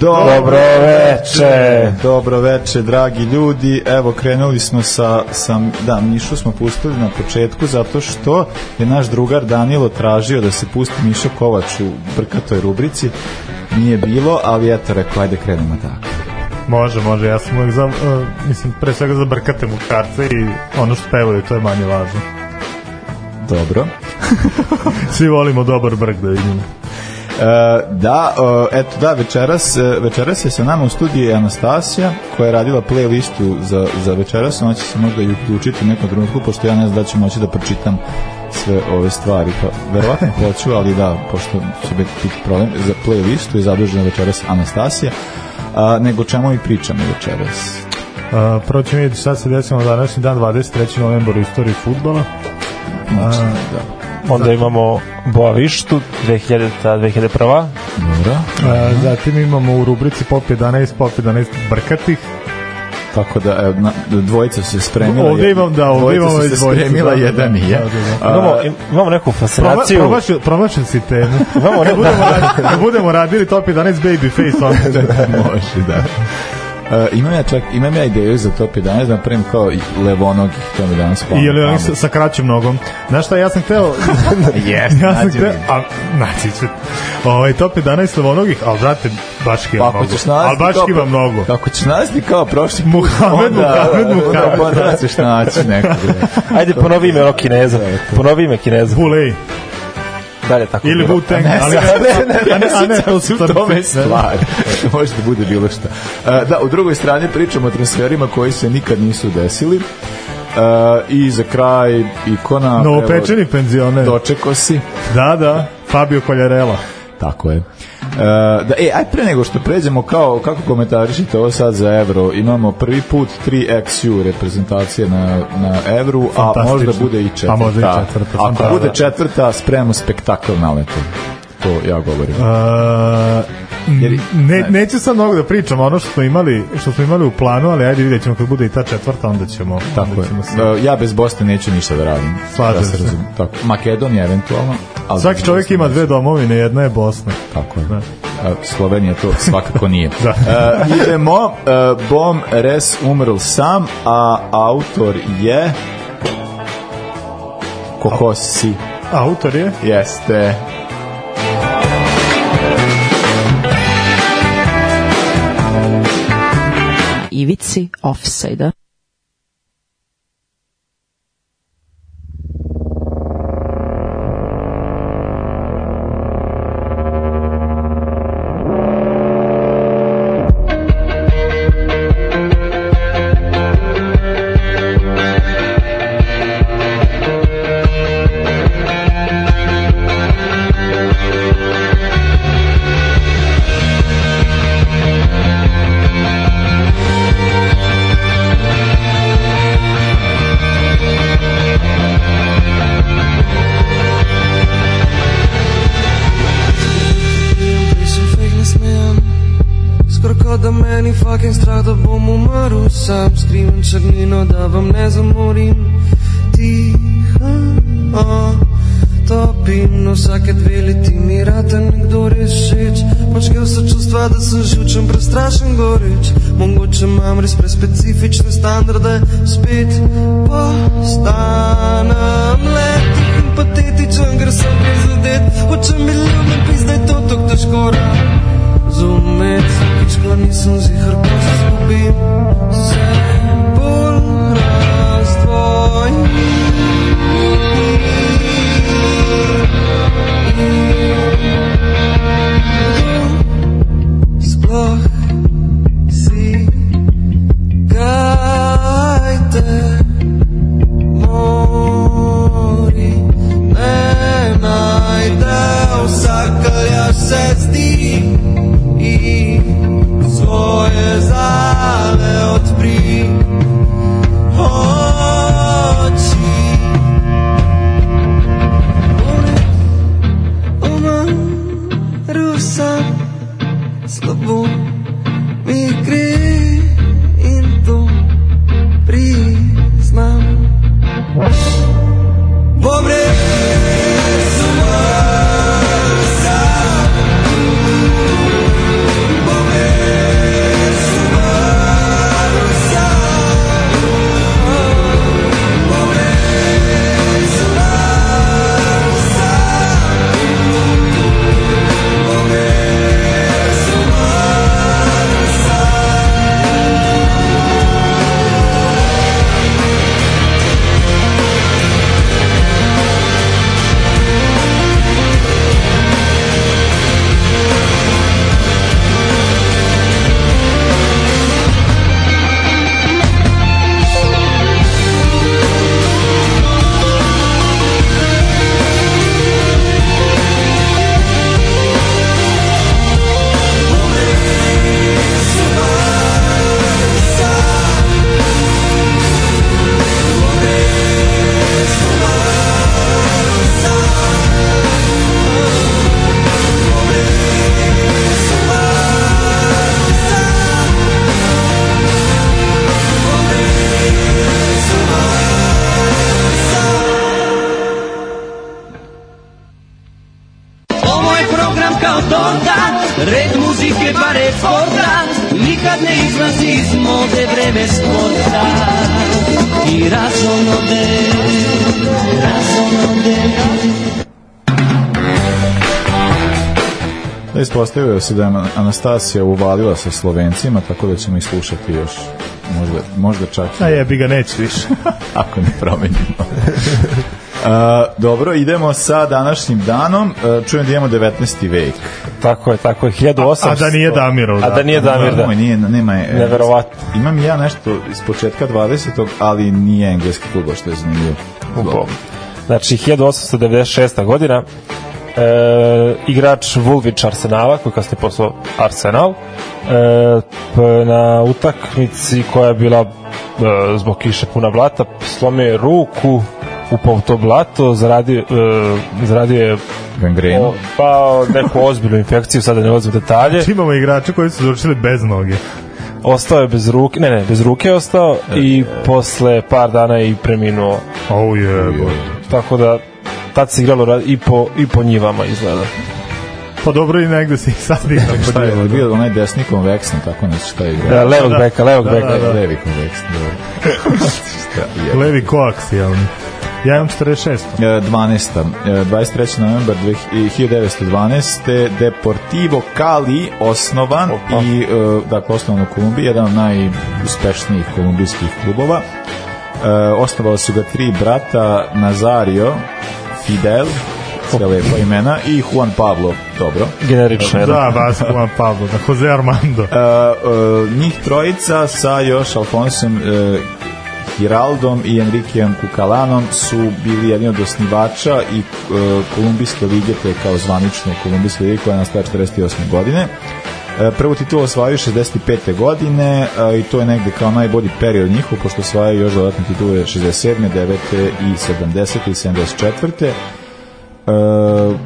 Dobro veče. Dobro veče, dragi ljudi. Evo, krenuli smo sa, sa da, Mišu smo pustili na početku zato što je naš drugar Danilo tražio da se pusti Mišo Kovač u brkatoj rubrici. Nije bilo, ali eto, rekao, ajde krenemo tako. Može, može, ja sam uvijek za, uh, mislim, pre svega za brkate muškarce i ono što pevaju, to je manje važno. Dobro. Svi volimo dobar brk da vidimo. E, da, e, eto da, večeras, e, večeras je sa nama u studiji Anastasija koja je radila playlistu za, za večeras, ona će se možda i uključiti u nekom trenutku, pošto ja ne znam da ću moći da pročitam sve ove stvari, pa verovatno hoću, ali da, pošto će biti problem, za playlistu je zadužena večeras Anastasija, a, nego čemu i pričamo večeras. Uh, prvo ćemo vidjeti šta se desilo na današnji dan, 23. novembar u istoriji futbala. Znači, da. Onda imamo Boavištu 2000 2001. Dobro. Uh, zatim imamo u rubrici Pop 11, Pop 11 brkatih. Tako da, na, dvojica se spremila. Ovde imam, da, ovde već se spremila, da, da, jedan da, nije. da, da, A, Imamo, imamo neku Prova, fascinaciju. promašio, promašio si temu. Imamo Kad neku, budemo, radili, kad budemo radili Top 11 Babyface, onda će Može, da. Uh, imam ja čak, imam ja ideju za top 11 da napravim kao i levonogih, to mi danas I ili oni sa, sa kraćim nogom. Znaš šta, ja sam hteo... Yes, ja sam nađi hteo... mi. A, naći ću. Ovaj, top 11 levonogih, ali brate, baš Pa kiva ako mnogo. Ali baš kiva mnogo. Kako ćeš nalaziti kao prošli put, Muhamed, onda, Muhamed, onda, Muhamed. onda ćeš naći nekog. Ajde, ponovi ime ono kineza. Ponovi ime kineza. Bulej. Dalje tako. Ili. Wu-Tang. Ne, ali, ne, ne, a ne, a ne, to su su tome stvari. Može da bude bilo šta. Uh, da, u drugoj strani pričamo o transferima koji se nikad nisu desili. Uh, I za kraj ikona... Novopečeni penzioner. evo, Dočeko si. Da, da. Fabio Koljarela. Tako je. Uh, da, e, aj pre nego što pređemo kao, kako komentarišite ovo sad za Evro, imamo prvi put 3XU reprezentacije na, na Evru, a možda bude i četvrta. A možda i četvrta, Ako fantastično. bude četvrta, spremamo spektakl na letu. To ja govorim. Uh, Jer- ne, neću sad mnogo da pričam ono što smo imali što smo imali u planu, ali ajde vidjet ćemo kad bude i ta četvrta, onda ćemo Tako onda je. ćemo se... Uh, Ja bez Bosne neću ništa da radim. Slažem da se. se. razumem. Tako. Makedonija eventualno. Ali Svaki čovjek ima neću. dve domovine, jedna je Bosna. Tako je. Da. A, Slovenija to svakako nije. Da. Uh, idemo, uh, Bom Res umrl sam, a autor je Kokosi. Autor je? Jeste. Ivici offside-a. Meni fucking strah, da bom umrl sam Skrivam črnino, da vam ne zamorim. Tiha, a, topim No vsake dve leti mi rata nekdo rešeč Počkel so čustva, da sem živčen, prestrašen, goreč. Mogoče imam res prespecifične standarde Spet postanem le tih in patetičen, ker sem prizadet Hočem biti ljubljen, pizda je to tako težko razumeti Vsakič, ko nisem zihar, ko se zgubim. Se ispostavio se da je Anastasija uvalila sa Slovencima, tako da ćemo ih slušati još možda, možda čak i A jebi ga, neće više. ako ne promenimo. Uh, dobro, idemo sa današnjim danom. Uh, čujem da imamo 19. vek. Tako je, tako je, 1800. A da nije Damirov, A da da. nije Damir, da. Moj, nije, nema, e, Neverovatno. Imam i ja nešto iz početka 20. ali nije engleski klub, što je zanimljivo. Znači, 1896. godina e, igrač Vulvić Arsenala, koji kasnije poslao Arsenal, e, p, na utakmici koja je bila e, zbog kiše puna blata, slomio je ruku, upao u to blato, zaradio, e, zaradio je Gangrenu. o, pa neku ozbiljnu infekciju, sada ne ulazim detalje. Znači imamo igrače koji su završili bez noge. Ostao je bez ruke, ne, ne, bez ruke je ostao i posle par dana je i preminuo. Oh, jebo. Tako da tad se igralo ra- i po, i po njivama izgleda. Pa dobro i negde se i sad igra. Šta je, je bio onaj desni konveksni, tako nešto šta je igrao? Da, levog da. beka, levog Da, beka. da, da. Levi konveksni, dobro. Šta je? Levi koaksijalni. Ja imam 46. E, 12. e, 23. novembar 1912. Deportivo Cali osnovan Opa. i e, dakle osnovan u Kolumbiji, jedan od najuspešnijih kolumbijskih klubova. E, su ga tri brata Nazario, Fidel, sve lepa imena, i Juan Pablo, dobro. Generično. Da, Vasco Juan Pablo, da, Jose Armando. E, e, njih trojica sa još Alfonsom e, Giraldom i Enriqueom Kukalanom su bili jedni od osnivača i e, Kolumbijske lige, to je kao zvanične Kolumbijske lige koja je nastala 48. godine. E, prvu titulu osvajaju 65. godine i to je negde kao najbolji period njihov, pošto osvajaju još dodatne titule 67. 9. i 70. i 74. E,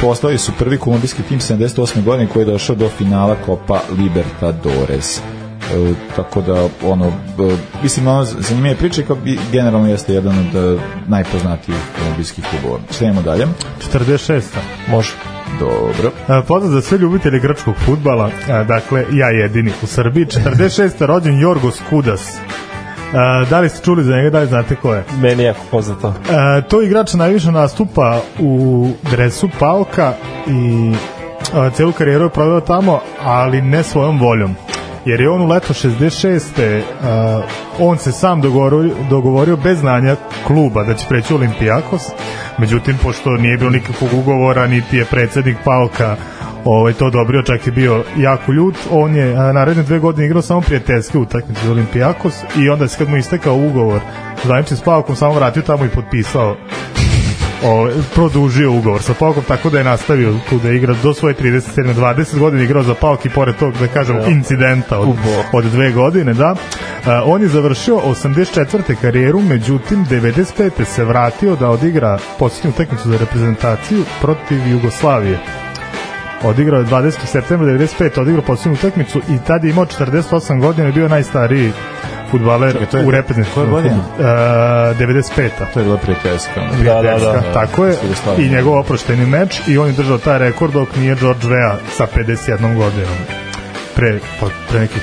postali su prvi kolumbijski tim 78. godine koji je došao do finala Copa Libertadores. E, tako da ono e, mislim ono zanimljiva priča kao generalno jeste jedan od e, najpoznatijih kolumbijskih klubova. Štajemo dalje. 46. Može. Dobro. A, Pozdrav za sve ljubitelje grčkog futbala, a, dakle, ja jedini u Srbiji. 46. rođen Jorgos Kudas. A, da li ste čuli za njega, da li znate ko je? Meni je jako poznato. E, to igrač najviše nastupa u dresu Pauka i e, celu karijeru je proveo tamo, ali ne svojom voljom. Jer je on u leto 66. E, on se sam dogovorio, dogovorio bez znanja kluba da će preći u Olimpijakos. Međutim, pošto nije bilo nikakvog ugovora, niti je predsednik Pauka ovaj, to odobrio, čak je bio jako ljut. On je a, naredne dve godine igrao samo prijateljske utakmice za Olimpijakos i onda se kad mu istekao ugovor zvanični s Paukom, samo vratio tamo i potpisao o, produžio ugovor sa Paukom, tako da je nastavio tu da igra do svoje 37. 20 godina igrao za Pauk i pored tog, da kažem, incidenta od, od dve godine, da. A, on je završio 84. karijeru, međutim 95. se vratio da odigra posljednju utakmicu za reprezentaciju protiv Jugoslavije odigrao je 20. septembra 95. odigrao posljednju utakmicu i tad je imao 48 godina i bio najstariji futbaler Čekaj, je- u reprezentativnom godine? futbolu. E, 95. To je bila prijateljska. Da, da, da. Prijateljska, tako je. I njegov oprošteni meč i on je držao taj rekord dok nije George Vea sa 51 godinom. Pre, pa, pre nekih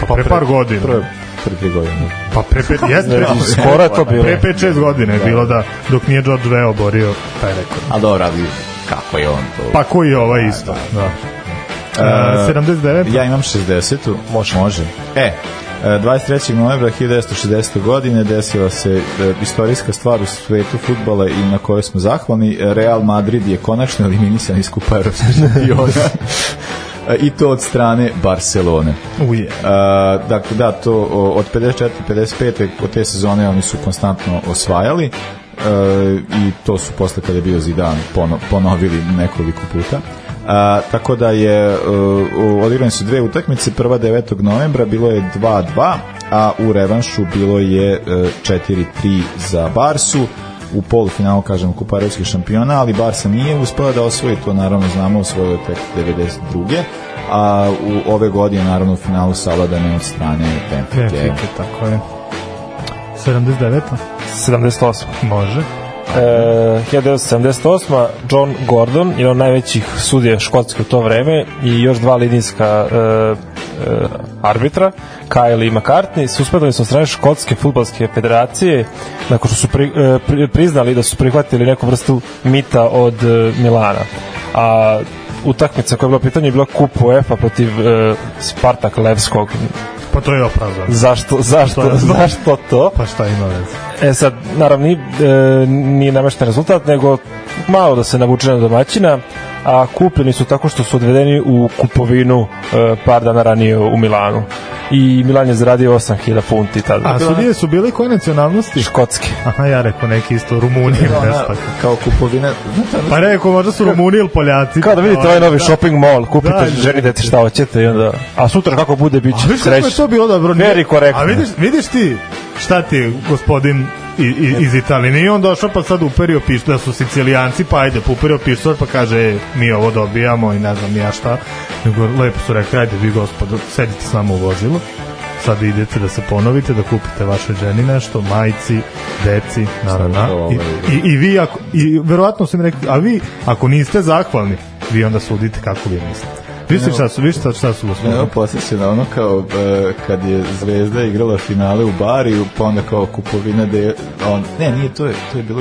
pa pre par godina. Prvo pre tri godine. Pa pre pet, jeste, pre, Skoro je to bilo. pre 5-6 godina je bilo da dok nije George Vea oborio taj rekord. A dobro, ali kako je on to? Pa koji je ovaj isto, da. E, 79. Ja imam 60. Može. Može. E, e, 23. novembra 1960. godine desila se e, istorijska stvar u svetu futbala i na kojoj smo zahvalni. Real Madrid je konačno eliminisan iz kupa Evropskog šampiona. E, I to od strane Barcelone. Uje. Uh, dakle, da, to od 54. 55. od te sezone oni su konstantno osvajali uh, i to su posle kada je bio Zidan pono, ponovili nekoliko puta. Uh, tako da je uh, odigrane su dve utakmice, prva 9. novembra bilo je 2-2, a u revanšu bilo je uh, 4-3 za Barsu u polufinalu, kažem, Kupa Evropskih šampiona, ali Barsa nije uspela da osvoji, to naravno znamo, osvojio tek 92. A u ove godine, naravno, u finalu savladane od strane Benfica. Benfica, tako je. 79. 78. Može. E, 1978. John Gordon, jedan od najvećih sudija škotske u to vreme i još dva linijska e, e, arbitra, Kyle i McCartney, suspendovani su od strane škotske futbalske federacije nakon što su pri, e, pri, priznali da su prihvatili neku vrstu mita od e, Milana. A utakmica koja je bila u pitanju je bila kup UEFA protiv e, Spartak Levskog. Pa to je opravdano. Zašto, zašto, To je- zašto to? Pa šta ima veze? E sad, naravno, nije, e, nije namešten rezultat, nego malo da se navuče na domaćina, a kupljeni su tako što su odvedeni u kupovinu e, par dana ranije u Milanu. I Milan je zaradio 8000 funti tada. A sudije su bili koje nacionalnosti? Škotski. Aha, ja rekao neki isto Rumuni Ona, kao kupovina, Pa rekao, možda su Rumuni ili Poljaci. Kao da vidite ovaj novi Da. shopping mall, kupite, Da, da. ženite se šta hoćete i onda... A sutra kako bude, bit A će vidiš kako je to bilo dobro? Korektno. A vidiš, vidiš ti šta ti gospodin i, iz Italije. Nije on došao pa sad uperio pištolj, da su sicilijanci, pa ajde, pa uperio pištolj, pa kaže, e, mi ovo dobijamo i ne znam ja šta. Nego lepo su rekli, ajde vi gospodo, sedite s nama u vozilu, sad idete da se ponovite, da kupite vašoj ženi nešto, majici, deci, naravno. I, i, i vi, ako, i verovatno su im rekli, a vi, ako niste zahvalni, vi onda sudite kako vi mislite. Ste šta su, vi šta, šta su gospodin? Evo posjeća na ono kao e, kad je Zvezda igrala finale u Bariju, pa onda kao kupovina de, on, ne, nije to je, to je bilo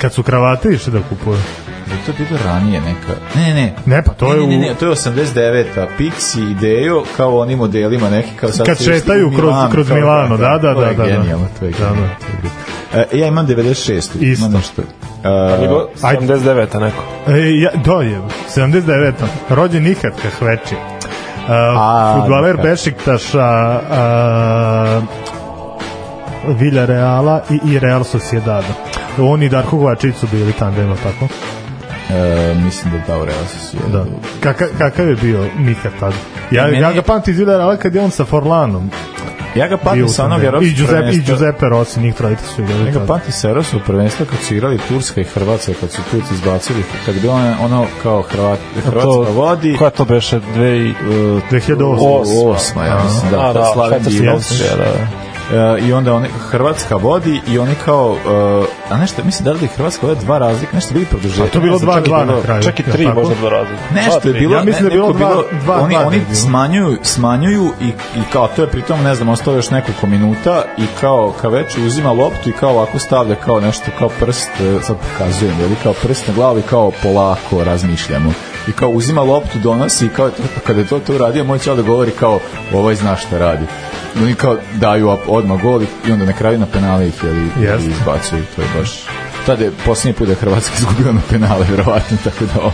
Kad su kravate išli da kupuju. Je to bilo ranije neka. Ne, ne, ne. Ne, pa to ne, je ne, ne, u- ne, to je 89-a. Pixi idejo kao onim modelima neki kao sad Kad šetaju u kroz- Milano, kroz kao, Milano, da, da, to je da, da, da. Genijalno, to je Da, genijalno. da. to je bilo. E, ja imam 96. Isto. Ima nešto. Je E, bilo 79 neko. E, ja, do je, 79. Rođen nikad Kahveči. Uh, A, futbaler da. Bešiktaša uh, Vilja Reala i, i Real Sociedada. On i Darko Kovačić su bili tandem, tako? E, mislim da da u Real Sociedad. Da. Kaka, kakav je bio Nikad tada? Ja, Meni ja ga pamtim iz Vilja Reala kad je on sa Forlanom. Ja ga pamtim u sa onog tandemu. I Giuseppe, i prvenstva. Giuseppe Rossi, njih trojica su igrali Ja ga pamtim sa evropskog prvenstva kad su igrali Turska i Hrvatska, kad su Turci izbacili, kad je ono, ono kao Hrvat, Hrvatska vodi, Koja to beše? Dve i... 2008. osma, ja mislim, da, a, da, da, Slaven Švajcarska Divac. Austrija, da, da. E, i onda oni, Hrvatska vodi i oni kao, e, a nešto, mislim da li je Hrvatska vode dva razlika, nešto bili produžetak. A to bilo 2-2 bilo- na kraju. Čak i tri možda dva razlika. Nešto Dva, je bilo, Ja mislim da je bilo dva- dva- oni, dva oni smanjuju, smanjuju i, i kao to je pritom, ne znam, ostalo još nekoliko minuta i kao Kaveči uzima loptu i kao ovako stavlja kao nešto, kao prst, e, sad pokazujem, je li kao prst na glavu i kao polako razmišljamo. I kao uzima loptu, donosi i kao kada je to to uradio, moj čao da govori kao ovaj zna šta radi. Oni kao daju odmah gol i- onda na kraju na penale ih je Jeste. izbacuju. To je baš... Tada je posljednji put da je Hrvatska izgubila na penale, verovatno, tako da ono...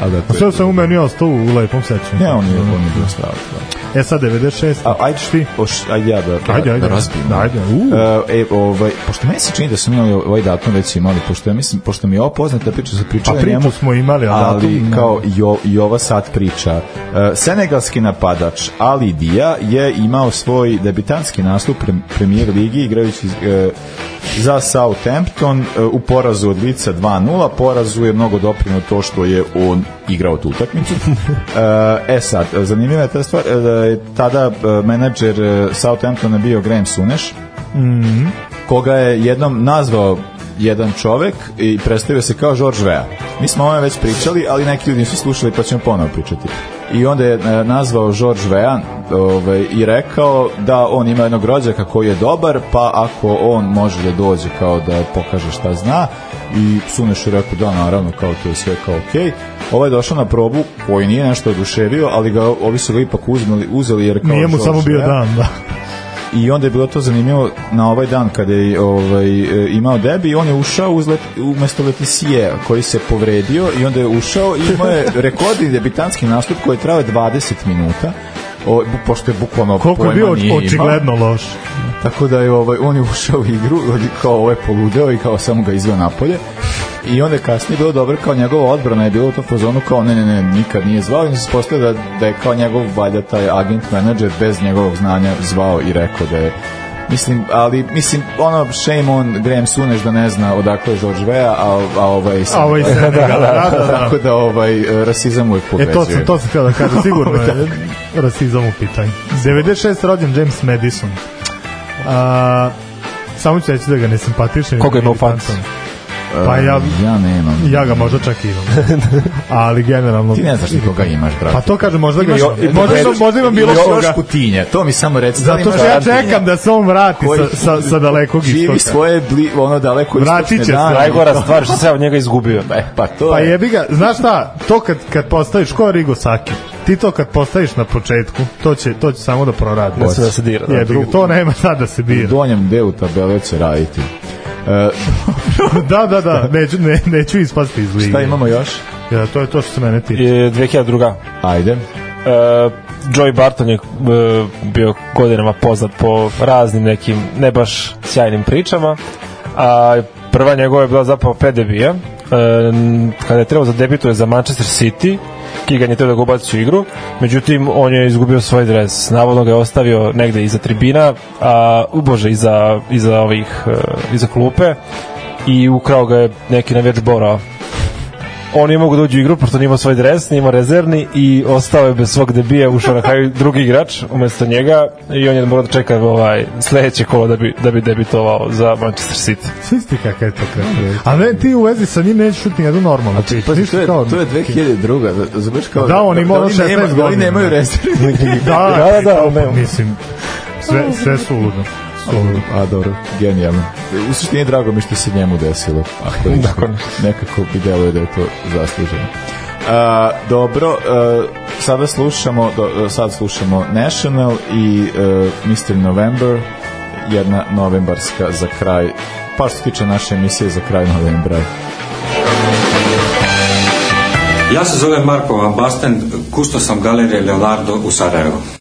Ali da, Sve sam u meni ostao u lepom sećanju. ne, on je, on je bio strava. Da. E sad 96. A, ajde, ti? Oš, ajde ja da, da, Ajde, ajde. da razbijem. Ajde, u. E, e, ovaj, pošto meni se čini da smo imali ovaj datum već imali, pošto, ja mislim, pošto mi je ovo poznata priča, su pričali A priču njemu, smo imali, a ali datum ne. kao i, o, i ova sad priča. E, senegalski napadač Ali Dia je imao svoj debitanski nastup pre, premijer ligi igrajući e, za Southampton e, u porazu od Lica 2-0. Porazu je mnogo doprino to što je on igrao tu utakmicu. E, e sad, zanimljiva je ta stvar e, da je tada e, menadžer Southamptona bio Graham Suneš, koga je jednom nazvao jedan čovek i predstavio se kao George Vea. Mi smo o ovome već pričali, ali neki ljudi nisu slušali pa ćemo ponovo pričati. I onda je nazvao George Vea ovaj, i rekao da on ima jednog rođaka koji je dobar, pa ako on može da dođe kao da pokaže šta zna i Suneš je rekao da naravno kao to je sve kao okej. Ovaj je došao na probu koji nije nešto oduševio, ali ga ovi su ga ipak uzeli, uzeli jer kao Nije mu samo bio dan, da. I onda je bilo to zanimljivo na ovaj dan kada je ovaj, e, imao debi, on je ušao uz let, umesto Leticije koji se povredio i onda je ušao i imao je rekordni debitanski nastup koji je trao 20 minuta. O, bu- pošto je bukvalno Koliko je bio očigledno loš. Tako da je ovaj, on je ušao u igru, kao ovo je poludeo i kao samo ga izveo napolje. I onda je kasnije bilo dobro kao njegova odbrana je bilo u tom fazonu kao ne, ne, ne, nikad nije zvao i se postoje da, da je kao njegov valjda taj agent menadžer bez njegovog znanja zvao i rekao da je Mislim, ali, mislim, ono, shame on Graham Suneš da ne zna odakle je George Vea, a, a ovaj... A ovaj Senegal, da, da, da. Tako da, ovaj, rasizam uvijek E, povezuje. to sam, to sam htio da kažem, sigurno je rasizam u pitanju. 96. rođen James Madison. A, Samo ću reći da ga ne simpatišem. Koga ima u fantasy? Pa ja, Ja nemam. ja ga možda čak imam. Ali generalno... Ti ne znaš ni koga imaš, brate. Pa to kažem, možda ga Imaš- imam. Možda, imam, možda imam bilo koga. još kutinje, to mi samo reci. Da Zato što ja čekam da se on vrati Koji- sa, sa, sa dalekog Živi istoka. svoje bli, ono daleko Vratit istočne će se. Najgora stvar što se ja od njega izgubio. E, pa to Pa je. jebi ga, znaš šta, to kad, kad postaviš, ko je Rigo Saki, ti to kad postaviš na početku, to će, to će samo da proradi. Ne sme da se dira. Da. Jebi to nema sad da se U dira. donjem delu tabele će raditi. E, Da, da, da, neću, ne, neću ispasti iz lige. šta imamo još? Ja, to je to što se mene tiče. I 2002. Ajde. E, Joey Barton je e, bio godinama poznat po raznim nekim ne baš sjajnim pričama, a prva njegova je bila zapravo pre debija. E, kada je trebao da debituje za Manchester City, Kigan je trebao da ga ubaci u igru, međutim on je izgubio svoj dres. Navodno ga je ostavio negde iza tribina, a, u bože, iza, iza ovih, e, iza klupe i ukrao ga je neki navijač Bora on nije mogu da uđe u igru pošto nije imao svoj dres, nije imao rezervni i ostao je bez svog debija, ušao na kraju drugi igrač umesto njega i on je morao da čeka ovaj sledeće kolo da bi, da bi debitovao za Manchester City. Svi sti kakav je to. A ne, ti u vezi sa njim nećeš čuti jednu normalnu priču. Pa to je, kao- to je 2002. Zubeš kao... Da, on ima ono oni 16 nema- da godina. Oni nemaju rezervni. Da, Da, da, da, pa, ne. mislim, sve, sve su ludo. Suludo. A dobro, genijalno. U suštini drago mi što se njemu desilo. Ako Tako ne. nekako bi deluje da je to zasluženo. A, dobro, a, sada slušamo do, sad slušamo National i uh, Mr. November jedna novembarska za kraj pa što tiče naše emisije za kraj novembra Ja se zovem Marko Van Basten, kusto sam galerije Leonardo u Sarajevu.